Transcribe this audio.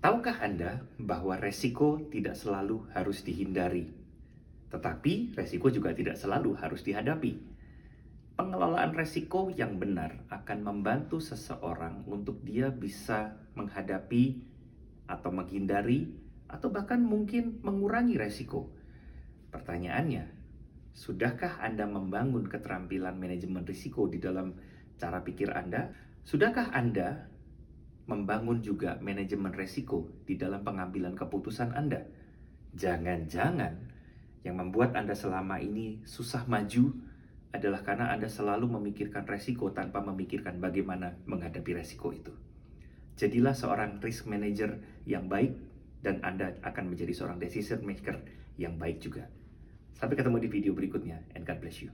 Tahukah Anda bahwa resiko tidak selalu harus dihindari, tetapi resiko juga tidak selalu harus dihadapi? Pengelolaan resiko yang benar akan membantu seseorang untuk dia bisa menghadapi atau menghindari atau bahkan mungkin mengurangi resiko. Pertanyaannya, sudahkah Anda membangun keterampilan manajemen risiko di dalam cara pikir Anda? Sudahkah Anda membangun juga manajemen resiko di dalam pengambilan keputusan Anda. Jangan-jangan yang membuat Anda selama ini susah maju adalah karena Anda selalu memikirkan resiko tanpa memikirkan bagaimana menghadapi resiko itu. Jadilah seorang risk manager yang baik dan Anda akan menjadi seorang decision maker yang baik juga. Sampai ketemu di video berikutnya and God bless you.